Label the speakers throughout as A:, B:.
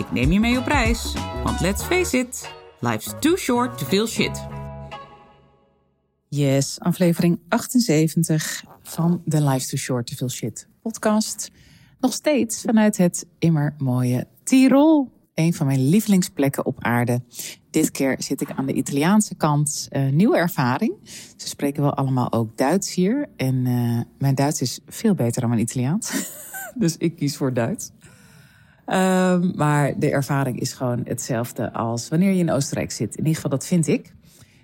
A: Ik neem je mee op reis, want let's face it, life's too short to feel shit. Yes, aflevering 78 van de Life's Too Short to Feel Shit podcast. Nog steeds vanuit het immer mooie Tirol. Een van mijn lievelingsplekken op aarde. Dit keer zit ik aan de Italiaanse kant. Uh, nieuwe ervaring. Ze spreken wel allemaal ook Duits hier. En uh, mijn Duits is veel beter dan mijn Italiaans. dus ik kies voor Duits. Um, maar de ervaring is gewoon hetzelfde als wanneer je in Oostenrijk zit. In ieder geval, dat vind ik.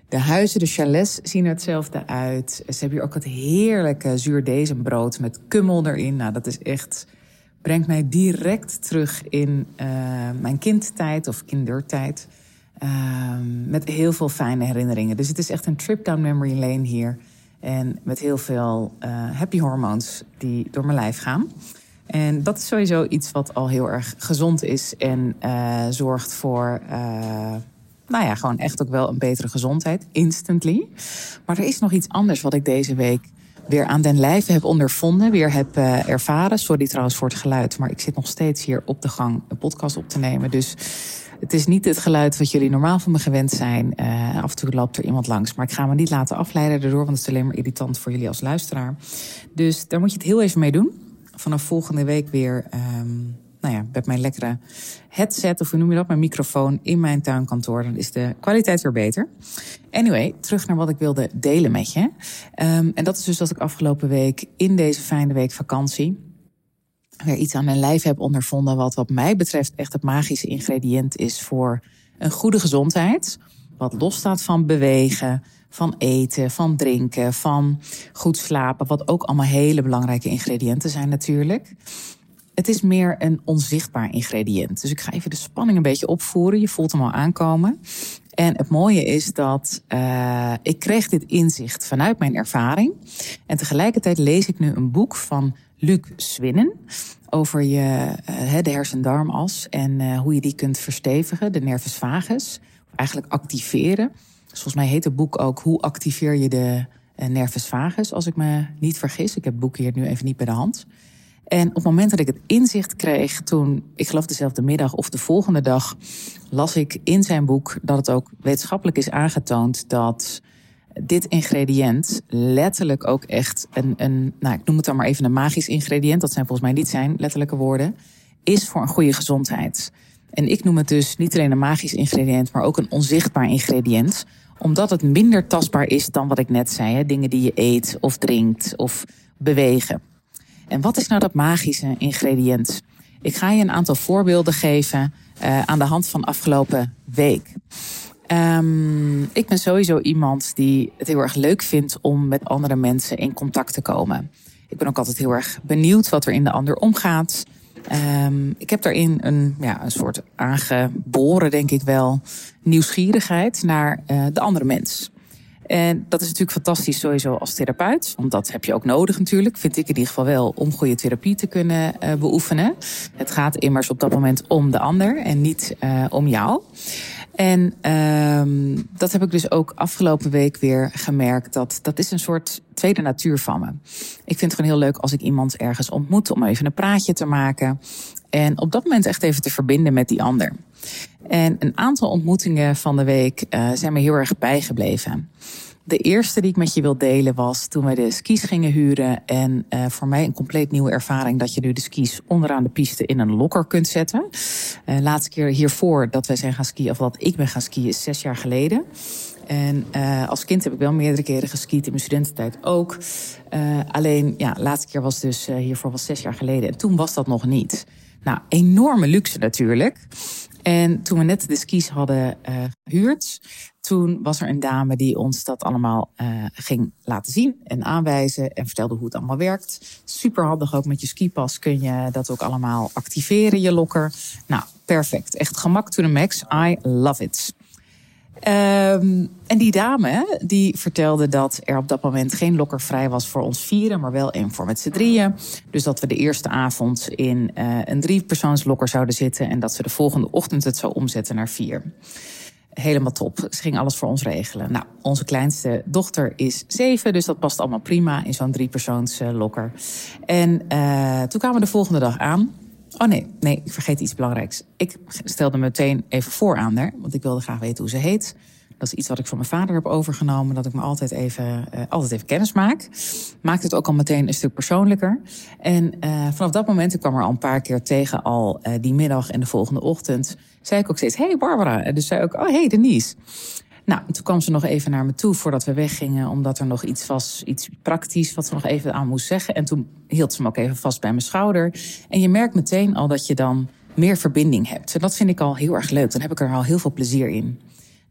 A: De huizen, de chalets zien er hetzelfde uit. Ze hebben hier ook het heerlijke zuurdesembrood met kummel erin. Nou, dat is echt brengt mij direct terug in uh, mijn kindtijd of kindertijd. Uh, met heel veel fijne herinneringen. Dus het is echt een trip down memory lane hier. En met heel veel uh, happy hormones die door mijn lijf gaan. En dat is sowieso iets wat al heel erg gezond is en uh, zorgt voor, uh, nou ja, gewoon echt ook wel een betere gezondheid, instantly. Maar er is nog iets anders wat ik deze week weer aan den lijve heb ondervonden, weer heb uh, ervaren. Sorry trouwens voor het geluid, maar ik zit nog steeds hier op de gang een podcast op te nemen. Dus het is niet het geluid wat jullie normaal van me gewend zijn. Af en toe loopt er iemand langs. Maar ik ga me niet laten afleiden daardoor, want het is alleen maar irritant voor jullie als luisteraar. Dus daar moet je het heel even mee doen vanaf volgende week weer, um, nou ja, met mijn lekkere headset, of hoe noem je dat, mijn microfoon in mijn tuinkantoor. Dan is de kwaliteit weer beter. Anyway, terug naar wat ik wilde delen met je. Um, en dat is dus dat ik afgelopen week in deze fijne week vakantie weer iets aan mijn lijf heb ondervonden wat wat mij betreft echt het magische ingrediënt is voor een goede gezondheid. Wat losstaat van bewegen, van eten, van drinken, van goed slapen. Wat ook allemaal hele belangrijke ingrediënten zijn natuurlijk. Het is meer een onzichtbaar ingrediënt. Dus ik ga even de spanning een beetje opvoeren. Je voelt hem al aankomen. En het mooie is dat uh, ik kreeg dit inzicht vanuit mijn ervaring. En tegelijkertijd lees ik nu een boek van Luc Swinnen over je, uh, de hersendarmas en uh, hoe je die kunt verstevigen, de nervus vagus. Eigenlijk activeren. Volgens mij heet het boek ook Hoe activeer je de uh, nervus vagus, als ik me niet vergis. Ik heb het boek hier nu even niet bij de hand. En op het moment dat ik het inzicht kreeg, toen, ik geloof dezelfde middag of de volgende dag, las ik in zijn boek dat het ook wetenschappelijk is aangetoond dat dit ingrediënt letterlijk ook echt een, een nou, ik noem het dan maar even een magisch ingrediënt, dat zijn volgens mij niet zijn letterlijke woorden, is voor een goede gezondheid. En ik noem het dus niet alleen een magisch ingrediënt, maar ook een onzichtbaar ingrediënt omdat het minder tastbaar is dan wat ik net zei. Hè? Dingen die je eet of drinkt of bewegen. En wat is nou dat magische ingrediënt? Ik ga je een aantal voorbeelden geven uh, aan de hand van afgelopen week. Um, ik ben sowieso iemand die het heel erg leuk vindt om met andere mensen in contact te komen. Ik ben ook altijd heel erg benieuwd wat er in de ander omgaat. Um, ik heb daarin een, ja, een soort aangeboren, denk ik wel, nieuwsgierigheid naar uh, de andere mens. En dat is natuurlijk fantastisch sowieso als therapeut. Want dat heb je ook nodig natuurlijk, vind ik in ieder geval wel, om goede therapie te kunnen uh, beoefenen. Het gaat immers op dat moment om de ander en niet uh, om jou. En um, dat heb ik dus ook afgelopen week weer gemerkt. Dat dat is een soort tweede natuur van me. Ik vind het gewoon heel leuk als ik iemand ergens ontmoet om even een praatje te maken. En op dat moment echt even te verbinden met die ander. En een aantal ontmoetingen van de week uh, zijn me heel erg bijgebleven. De eerste die ik met je wil delen was toen wij de skis gingen huren. En uh, voor mij een compleet nieuwe ervaring dat je nu de skis onderaan de piste in een lokker kunt zetten. Uh, laatste keer hiervoor dat wij zijn gaan skiën, of dat ik ben gaan skiën, is zes jaar geleden. En uh, als kind heb ik wel meerdere keren geskiet, in mijn studententijd ook. Alleen, ja, laatste keer was dus hiervoor was zes jaar geleden. En toen was dat nog niet. Nou, enorme luxe natuurlijk. En toen we net de skis hadden gehuurd, toen was er een dame die ons dat allemaal uh, ging laten zien en aanwijzen en vertelde hoe het allemaal werkt. Super handig ook met je skipas kun je dat ook allemaal activeren, je lokker. Nou, perfect. Echt gemak to the max. I love it. Um, en die dame die vertelde dat er op dat moment geen lokker vrij was voor ons vieren, maar wel één voor met z'n drieën. Dus dat we de eerste avond in uh, een driepersoonslokker zouden zitten en dat ze de volgende ochtend het zou omzetten naar vier. Helemaal top. Ze ging alles voor ons regelen. Nou, onze kleinste dochter is zeven, dus dat past allemaal prima in zo'n driepersoonslokker. En uh, toen kwamen we de volgende dag aan. Oh nee, nee, ik vergeet iets belangrijks. Ik stelde meteen even voor aan haar, want ik wilde graag weten hoe ze heet. Dat is iets wat ik van mijn vader heb overgenomen, dat ik me altijd even, uh, altijd even kennis maak. Maakt het ook al meteen een stuk persoonlijker. En uh, vanaf dat moment, ik kwam er al een paar keer tegen, al uh, die middag en de volgende ochtend, zei ik ook steeds: Hey Barbara. En dus zei ook: Oh hey Denise. Nou, toen kwam ze nog even naar me toe voordat we weggingen, omdat er nog iets was, iets praktisch wat ze nog even aan moest zeggen. En toen hield ze me ook even vast bij mijn schouder. En je merkt meteen al dat je dan meer verbinding hebt. En dat vind ik al heel erg leuk. Dan heb ik er al heel veel plezier in.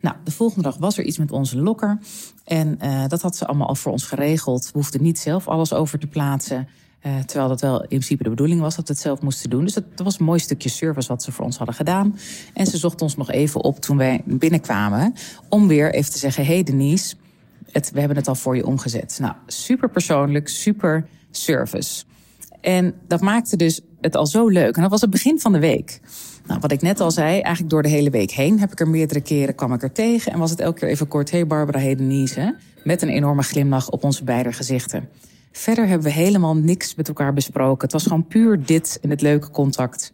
A: Nou, de volgende dag was er iets met onze lokker. En uh, dat had ze allemaal al voor ons geregeld. We hoefden niet zelf alles over te plaatsen. Uh, terwijl dat wel in principe de bedoeling was dat we het zelf moesten doen. Dus dat, dat, was een mooi stukje service wat ze voor ons hadden gedaan. En ze zocht ons nog even op toen wij binnenkwamen. Om weer even te zeggen: Hey Denise, het, we hebben het al voor je omgezet. Nou, super persoonlijk, super service. En dat maakte dus het al zo leuk. En dat was het begin van de week. Nou, wat ik net al zei, eigenlijk door de hele week heen heb ik er meerdere keren kwam ik er tegen. En was het elke keer even kort: Hey Barbara, hey Denise. Met een enorme glimlach op onze beide gezichten. Verder hebben we helemaal niks met elkaar besproken. Het was gewoon puur dit en het leuke contact.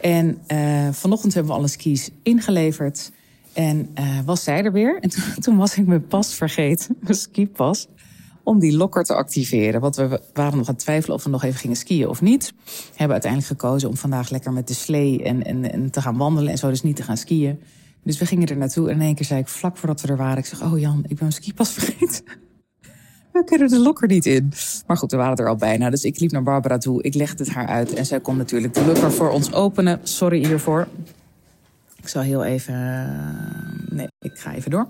A: En uh, vanochtend hebben we alle skis ingeleverd. En uh, was zij er weer. En toen, was ik mijn pas vergeten, mijn skipas, om die lokker te activeren. Want we waren nog aan het twijfelen of we nog even gingen skiën of niet. Hebben uiteindelijk gekozen om vandaag lekker met de slee en, en, en te gaan wandelen en zo, dus niet te gaan skiën. Dus we gingen er naartoe en in één keer zei ik vlak voordat we er waren, ik zeg, oh Jan, ik ben mijn skipas vergeten we kunnen de lokker niet in. Maar goed, we waren er al bijna. Dus ik liep naar Barbara toe. Ik legde het haar uit. En zij kon natuurlijk de lokker voor ons openen. Sorry hiervoor. Ik zal heel even. Nee, ik ga even door.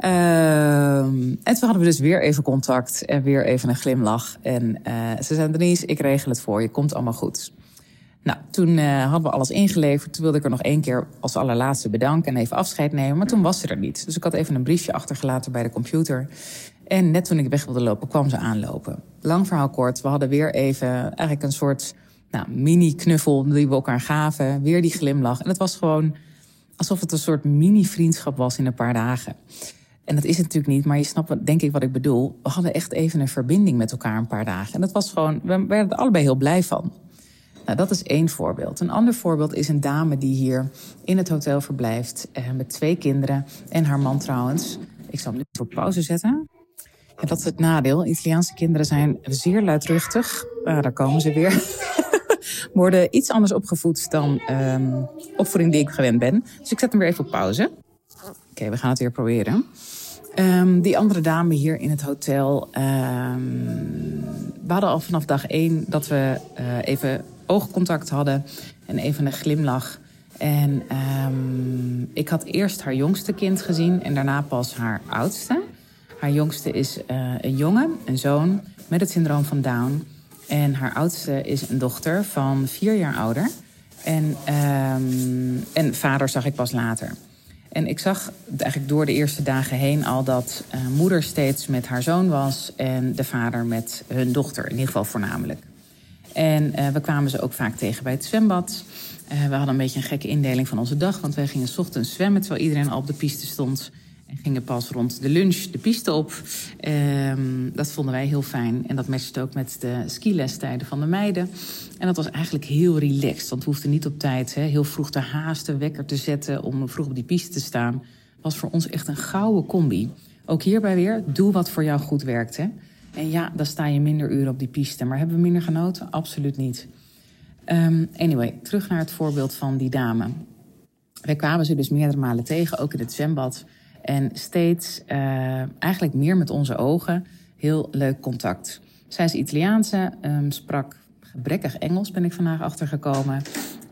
A: Uh, en toen hadden we dus weer even contact en weer even een glimlach. En uh, ze zei: Denise, ik regel het voor je. Komt allemaal goed. Nou, toen uh, hadden we alles ingeleverd. Toen wilde ik er nog één keer als allerlaatste bedanken en even afscheid nemen. Maar toen was ze er niet. Dus ik had even een briefje achtergelaten bij de computer. En net toen ik weg wilde lopen, kwam ze aanlopen. Lang verhaal kort, we hadden weer even eigenlijk een soort nou, mini-knuffel die we elkaar gaven. Weer die glimlach. En het was gewoon alsof het een soort mini-vriendschap was in een paar dagen. En dat is het natuurlijk niet, maar je snapt denk ik wat ik bedoel. We hadden echt even een verbinding met elkaar een paar dagen. En dat was gewoon, we werden er allebei heel blij van. Nou, dat is één voorbeeld. Een ander voorbeeld is een dame die hier in het hotel verblijft. Eh, met twee kinderen en haar man trouwens. Ik zal hem nu voor pauze zetten. En dat is het nadeel. Italiaanse kinderen zijn zeer luidruchtig. Uh, daar komen ze weer. Worden iets anders opgevoed dan um, opvoeding die ik gewend ben. Dus ik zet hem weer even op pauze. Oké, we gaan het weer proberen. Um, die andere dame hier in het hotel. Um, we hadden al vanaf dag één dat we uh, even oogcontact hadden. En even een glimlach. En ik had eerst haar jongste kind gezien en daarna pas haar oudste. Haar jongste is uh, een jongen, een zoon, met het syndroom van Down. En haar oudste is een dochter van vier jaar ouder. En, um, en vader zag ik pas later. En ik zag eigenlijk door de eerste dagen heen al dat uh, moeder steeds met haar zoon was en de vader met hun dochter, in ieder geval voornamelijk. En uh, we kwamen ze ook vaak tegen bij het zwembad. We hadden een beetje een gekke indeling van onze dag, want wij gingen s ochtends zwemmen terwijl iedereen al op de piste stond. En gingen pas rond de lunch de piste op. Um, dat vonden wij heel fijn. En dat matchte ook met de skilestijden van de meiden. En dat was eigenlijk heel relaxed. Want we hoefden niet op tijd hè, heel vroeg te haasten, wekker te zetten om vroeg op die piste te staan. Was voor ons echt een gouden combi. Ook hierbij weer, doe wat voor jou goed werkt. Hè? En ja, dan sta je minder uren op die piste. Maar hebben we minder genoten? Absoluut niet. Um, anyway, terug naar het voorbeeld van die dame. Wij kwamen ze dus meerdere malen tegen, ook in het zwembad. En steeds uh, eigenlijk meer met onze ogen heel leuk contact. Zij is Italiaanse, um, sprak gebrekkig Engels, ben ik vandaag achtergekomen.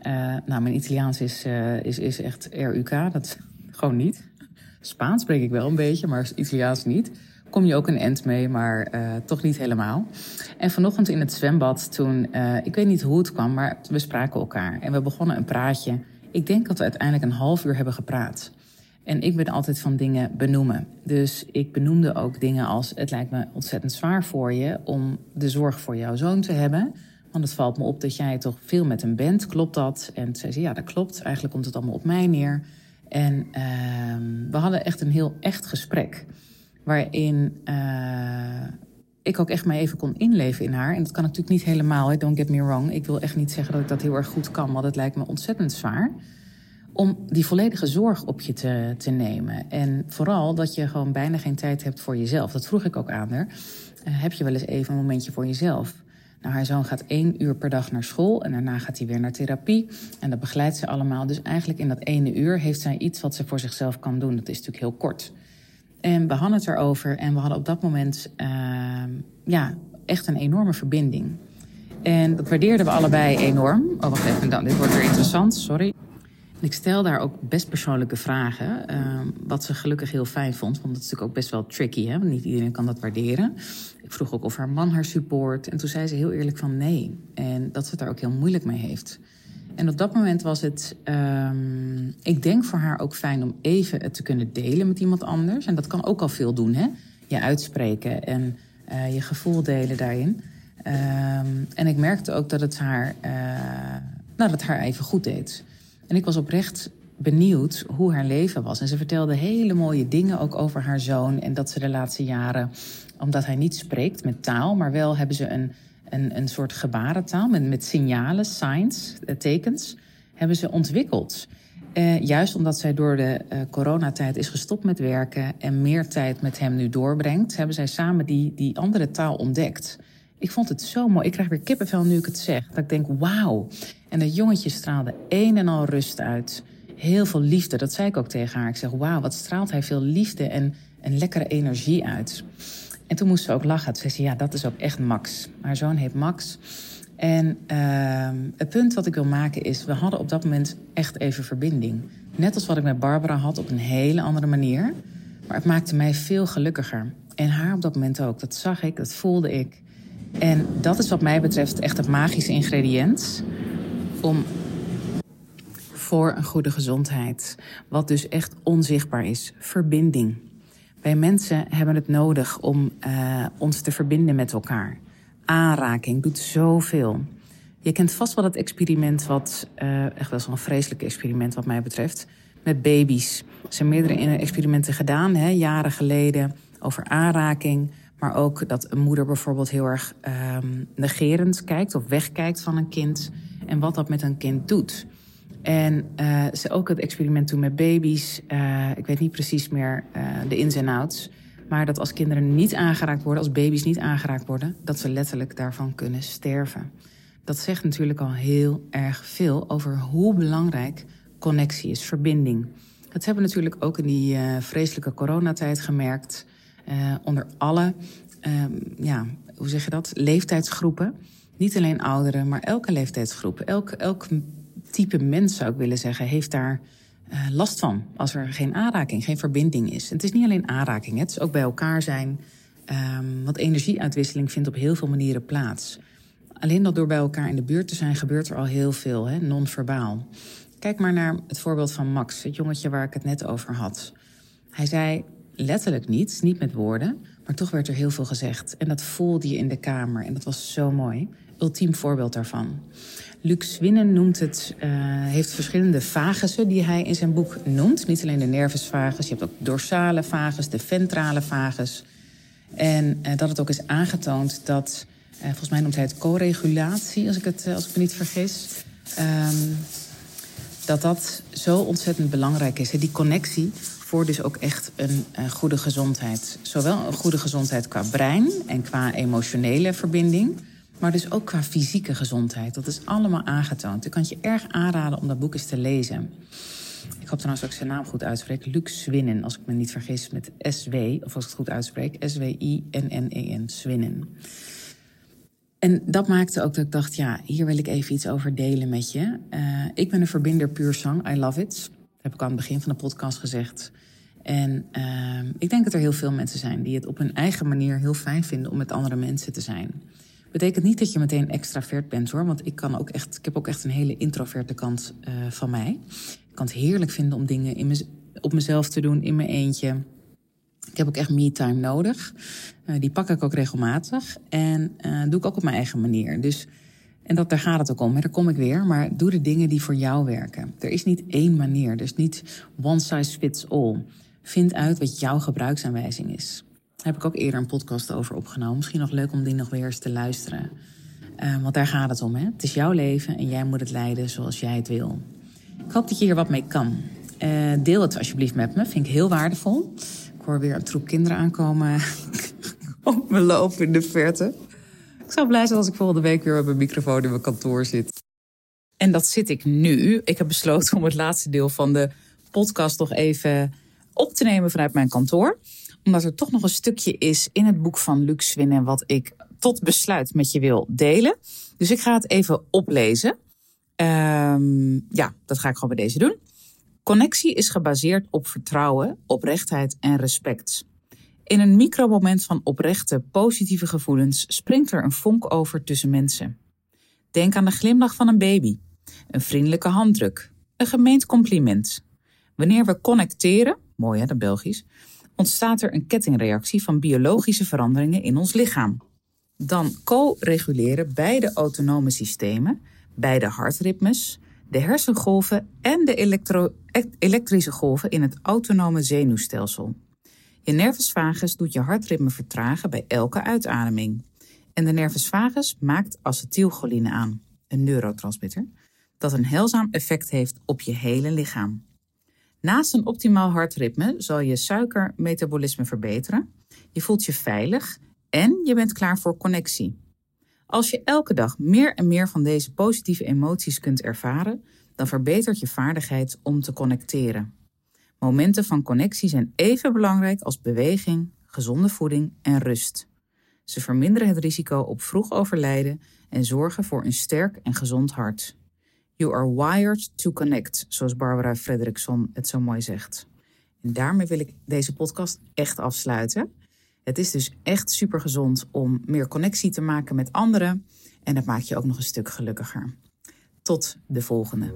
A: Uh, nou, mijn Italiaans is, uh, is, is echt RUK, dat gewoon niet. Spaans spreek ik wel een beetje, maar Italiaans niet. Kom je ook een end mee, maar toch niet helemaal. En vanochtend in het zwembad, toen, ik weet niet hoe het kwam, maar we spraken elkaar. En we begonnen een praatje. Ik denk dat we uiteindelijk een half uur hebben gepraat. En ik ben altijd van dingen benoemen. Dus ik benoemde ook dingen als: Het lijkt me ontzettend zwaar voor je om de zorg voor jouw zoon te hebben. Want het valt me op dat jij toch veel met hem bent. Klopt dat? En zei ze: Ja, dat klopt. Eigenlijk komt het allemaal op mij neer. En uh, we hadden echt een heel echt gesprek. Waarin uh, ik ook echt mij even kon inleven in haar. En dat kan natuurlijk niet helemaal, don't get me wrong. Ik wil echt niet zeggen dat ik dat heel erg goed kan, want het lijkt me ontzettend zwaar om die volledige zorg op je te, nemen. En vooral dat je gewoon bijna geen tijd hebt voor jezelf. Dat vroeg ik ook aan haar. Uh, heb je wel eens even een momentje voor jezelf? Nou, haar zoon gaat één uur per dag naar school en daarna gaat hij weer naar therapie. En dat begeleidt ze allemaal. Dus eigenlijk in dat ene uur heeft zij iets wat ze voor zichzelf kan doen. Dat is natuurlijk heel kort. En we hadden het erover en we hadden op dat moment uh, ja, echt een enorme verbinding. En dat waardeerden we allebei enorm. Oh, wacht even, dan, dit wordt weer interessant, sorry. Ik stel daar ook best persoonlijke vragen. Uh, wat ze gelukkig heel fijn vond. Want dat is natuurlijk ook best wel tricky. Hè? Want niet iedereen kan dat waarderen. Ik vroeg ook of haar man haar support. En toen zei ze heel eerlijk van nee. En dat ze het daar ook heel moeilijk mee heeft. En op dat moment was het, um, ik denk voor haar ook fijn om even het te kunnen delen met iemand anders. En dat kan ook al veel doen, hè? Je uitspreken en uh, je gevoel delen daarin. Um, en ik merkte ook dat het haar, uh, nou, dat het haar even goed deed. En ik was oprecht benieuwd hoe haar leven was. En ze vertelde hele mooie dingen ook over haar zoon. En dat ze de laatste jaren, omdat hij niet spreekt met taal, maar wel hebben ze een, een, een soort gebarentaal met, met signalen, signs, eh, tekens, hebben ze ontwikkeld. Uh, juist omdat zij door de uh, coronatijd is gestopt met werken en meer tijd met hem nu doorbrengt, hebben zij samen die, die andere taal ontdekt. Ik vond het zo mooi. Ik krijg weer kippenvel nu ik het zeg. Dat ik denk, wauw. En dat jongetje straalde een en al rust uit. Heel veel liefde. Dat zei ik ook tegen haar. Ik zeg, wauw, wat straalt hij veel liefde en een lekkere energie uit. En toen moest ze ook lachen. Toen zei ze, ja, dat is ook echt Max. Haar zoon heet Max. En uh, het punt wat ik wil maken is, we hadden op dat moment echt even verbinding. Net als wat ik met Barbara had, op een hele andere manier. Maar het maakte mij veel gelukkiger. En haar op dat moment ook. Dat zag ik, dat voelde ik. En dat is wat mij betreft echt het magische ingrediënt om voor een goede gezondheid. Wat dus echt onzichtbaar is. Verbinding. Wij mensen hebben het nodig om uh, ons te verbinden met elkaar. Aanraking doet zoveel. Je kent vast wel het experiment wat, uh, echt wel zo'n vreselijk experiment wat mij betreft, met baby's. Er zijn meerdere experimenten gedaan, hè, jaren geleden, over aanraking. Maar ook dat een moeder bijvoorbeeld heel erg um, negerend kijkt of wegkijkt van een kind. En wat dat met een kind doet. En uh, ze ook het experiment toen met baby's. Uh, ik weet niet precies meer uh, de ins en outs. Maar dat als kinderen niet aangeraakt worden, als baby's niet aangeraakt worden, dat ze letterlijk daarvan kunnen sterven. Dat zegt natuurlijk al heel erg veel over hoe belangrijk connectie is, verbinding. Dat hebben we natuurlijk ook in die vreselijke coronatijd gemerkt. onder alle, ja, hoe zeg je dat, leeftijdsgroepen. Niet alleen ouderen, maar elke leeftijdsgroep, elk, elk type mens zou ik willen zeggen, heeft daar uh, last van. Als er geen aanraking, geen verbinding is. Het is niet alleen aanraking, het is ook bij elkaar zijn. Um, want energieuitwisseling vindt op heel veel manieren plaats. Alleen dat door bij elkaar in de buurt te zijn, gebeurt er al heel veel, non-verbaal. Kijk maar naar het voorbeeld van Max, het jongetje waar ik het net over had. Hij zei letterlijk niets, niet met woorden, maar toch werd er heel veel gezegd. En dat voelde je in de kamer en dat was zo mooi ultiem voorbeeld daarvan. Luc Swinnen noemt het, uh, heeft verschillende vagussen die hij in zijn boek noemt. Niet alleen de nervus vagus, je hebt ook dorsale vagus, de ventrale vagus. En uh, dat het ook is aangetoond dat, uh, volgens mij noemt hij het co-regulatie, als ik, het, als ik me niet vergis. Um, dat dat zo ontzettend belangrijk is. Die connectie voor dus ook echt een, een goede gezondheid. Zowel een goede gezondheid qua brein en qua emotionele verbinding maar dus ook qua fysieke gezondheid. Dat is allemaal aangetoond. Ik kan het je erg aanraden om dat boek eens te lezen. Ik hoop trouwens dat ik zijn naam goed uitspreek. Luc Swinnen, als ik me niet vergis, met SW, of als ik het goed uitspreek, S-W-I-N-N-E-N, Swinnen. En dat maakte ook dat ik dacht, ja, hier wil ik even iets over delen met je. Uh, ik ben een verbinder puur zang, I love it. Dat heb ik aan het begin van de podcast gezegd. En uh, ik denk dat er heel veel mensen zijn die het op hun eigen manier heel fijn vinden om met andere mensen te zijn. Betekent niet dat je meteen extravert bent hoor, want ik, kan ook echt, ik heb ook echt een hele introverte kant uh, van mij. Ik kan het heerlijk vinden om dingen in op mezelf te doen, in mijn eentje. Ik heb ook echt me-time nodig. Uh, die pak ik ook regelmatig en uh, doe ik ook op mijn eigen manier. Dus, en dat, daar gaat het ook om. Daar kom ik weer. Maar doe de dingen die voor jou werken. Er is niet één manier. Dus niet one size fits all. Vind uit wat jouw gebruiksaanwijzing is. Heb ik ook eerder een podcast over opgenomen. Misschien nog leuk om die nog weer eens te luisteren. Uh, want daar gaat het om. Hè? Het is jouw leven en jij moet het leiden zoals jij het wil. Ik hoop dat je hier wat mee kan. Uh, deel het alsjeblieft met me. Vind ik heel waardevol. Ik hoor weer een troep kinderen aankomen op me lopen in de verte. Ik zou blij zijn als ik volgende week weer met mijn microfoon in mijn kantoor zit. En dat zit ik nu. Ik heb besloten om het laatste deel van de podcast nog even op te nemen vanuit mijn kantoor. Omdat er toch nog een stukje is in het boek van Luc Swinnen wat ik tot besluit met je wil delen. Dus ik ga het even oplezen. Um, ja, dat ga ik gewoon bij deze doen. Connectie is gebaseerd op vertrouwen, oprechtheid en respect. In een micromoment van oprechte, positieve gevoelens springt er een vonk over tussen mensen. Denk aan de glimlach van een baby, een vriendelijke handdruk, een gemeend compliment. Wanneer we connecteren, mooi hè, dat Belgisch, ontstaat er een kettingreactie van biologische veranderingen in ons lichaam. Dan co-reguleren beide autonome systemen, beide hartritmes, de hersengolven en de elektro elektrische golven in het autonome zenuwstelsel. Je nervus vagus doet je hartritme vertragen bij elke uitademing. En de nervus vagus maakt acetylcholine aan, een neurotransmitter, dat een heilzaam effect heeft op je hele lichaam. Naast een optimaal hartritme zal je suikermetabolisme verbeteren, je voelt je veilig en je bent klaar voor connectie. Als je elke dag meer en meer van deze positieve emoties kunt ervaren, dan verbetert je vaardigheid om te connecteren. Momenten van connectie zijn even belangrijk als beweging, gezonde voeding en rust. Ze verminderen het risico op vroeg overlijden en zorgen voor een sterk en gezond hart. You are wired to connect, zoals Barbara Fredrickson het zo mooi zegt. En daarmee wil ik deze podcast echt afsluiten. Het is dus echt super gezond om meer connectie te maken met anderen. En dat maakt je ook nog een stuk gelukkiger. Tot de volgende.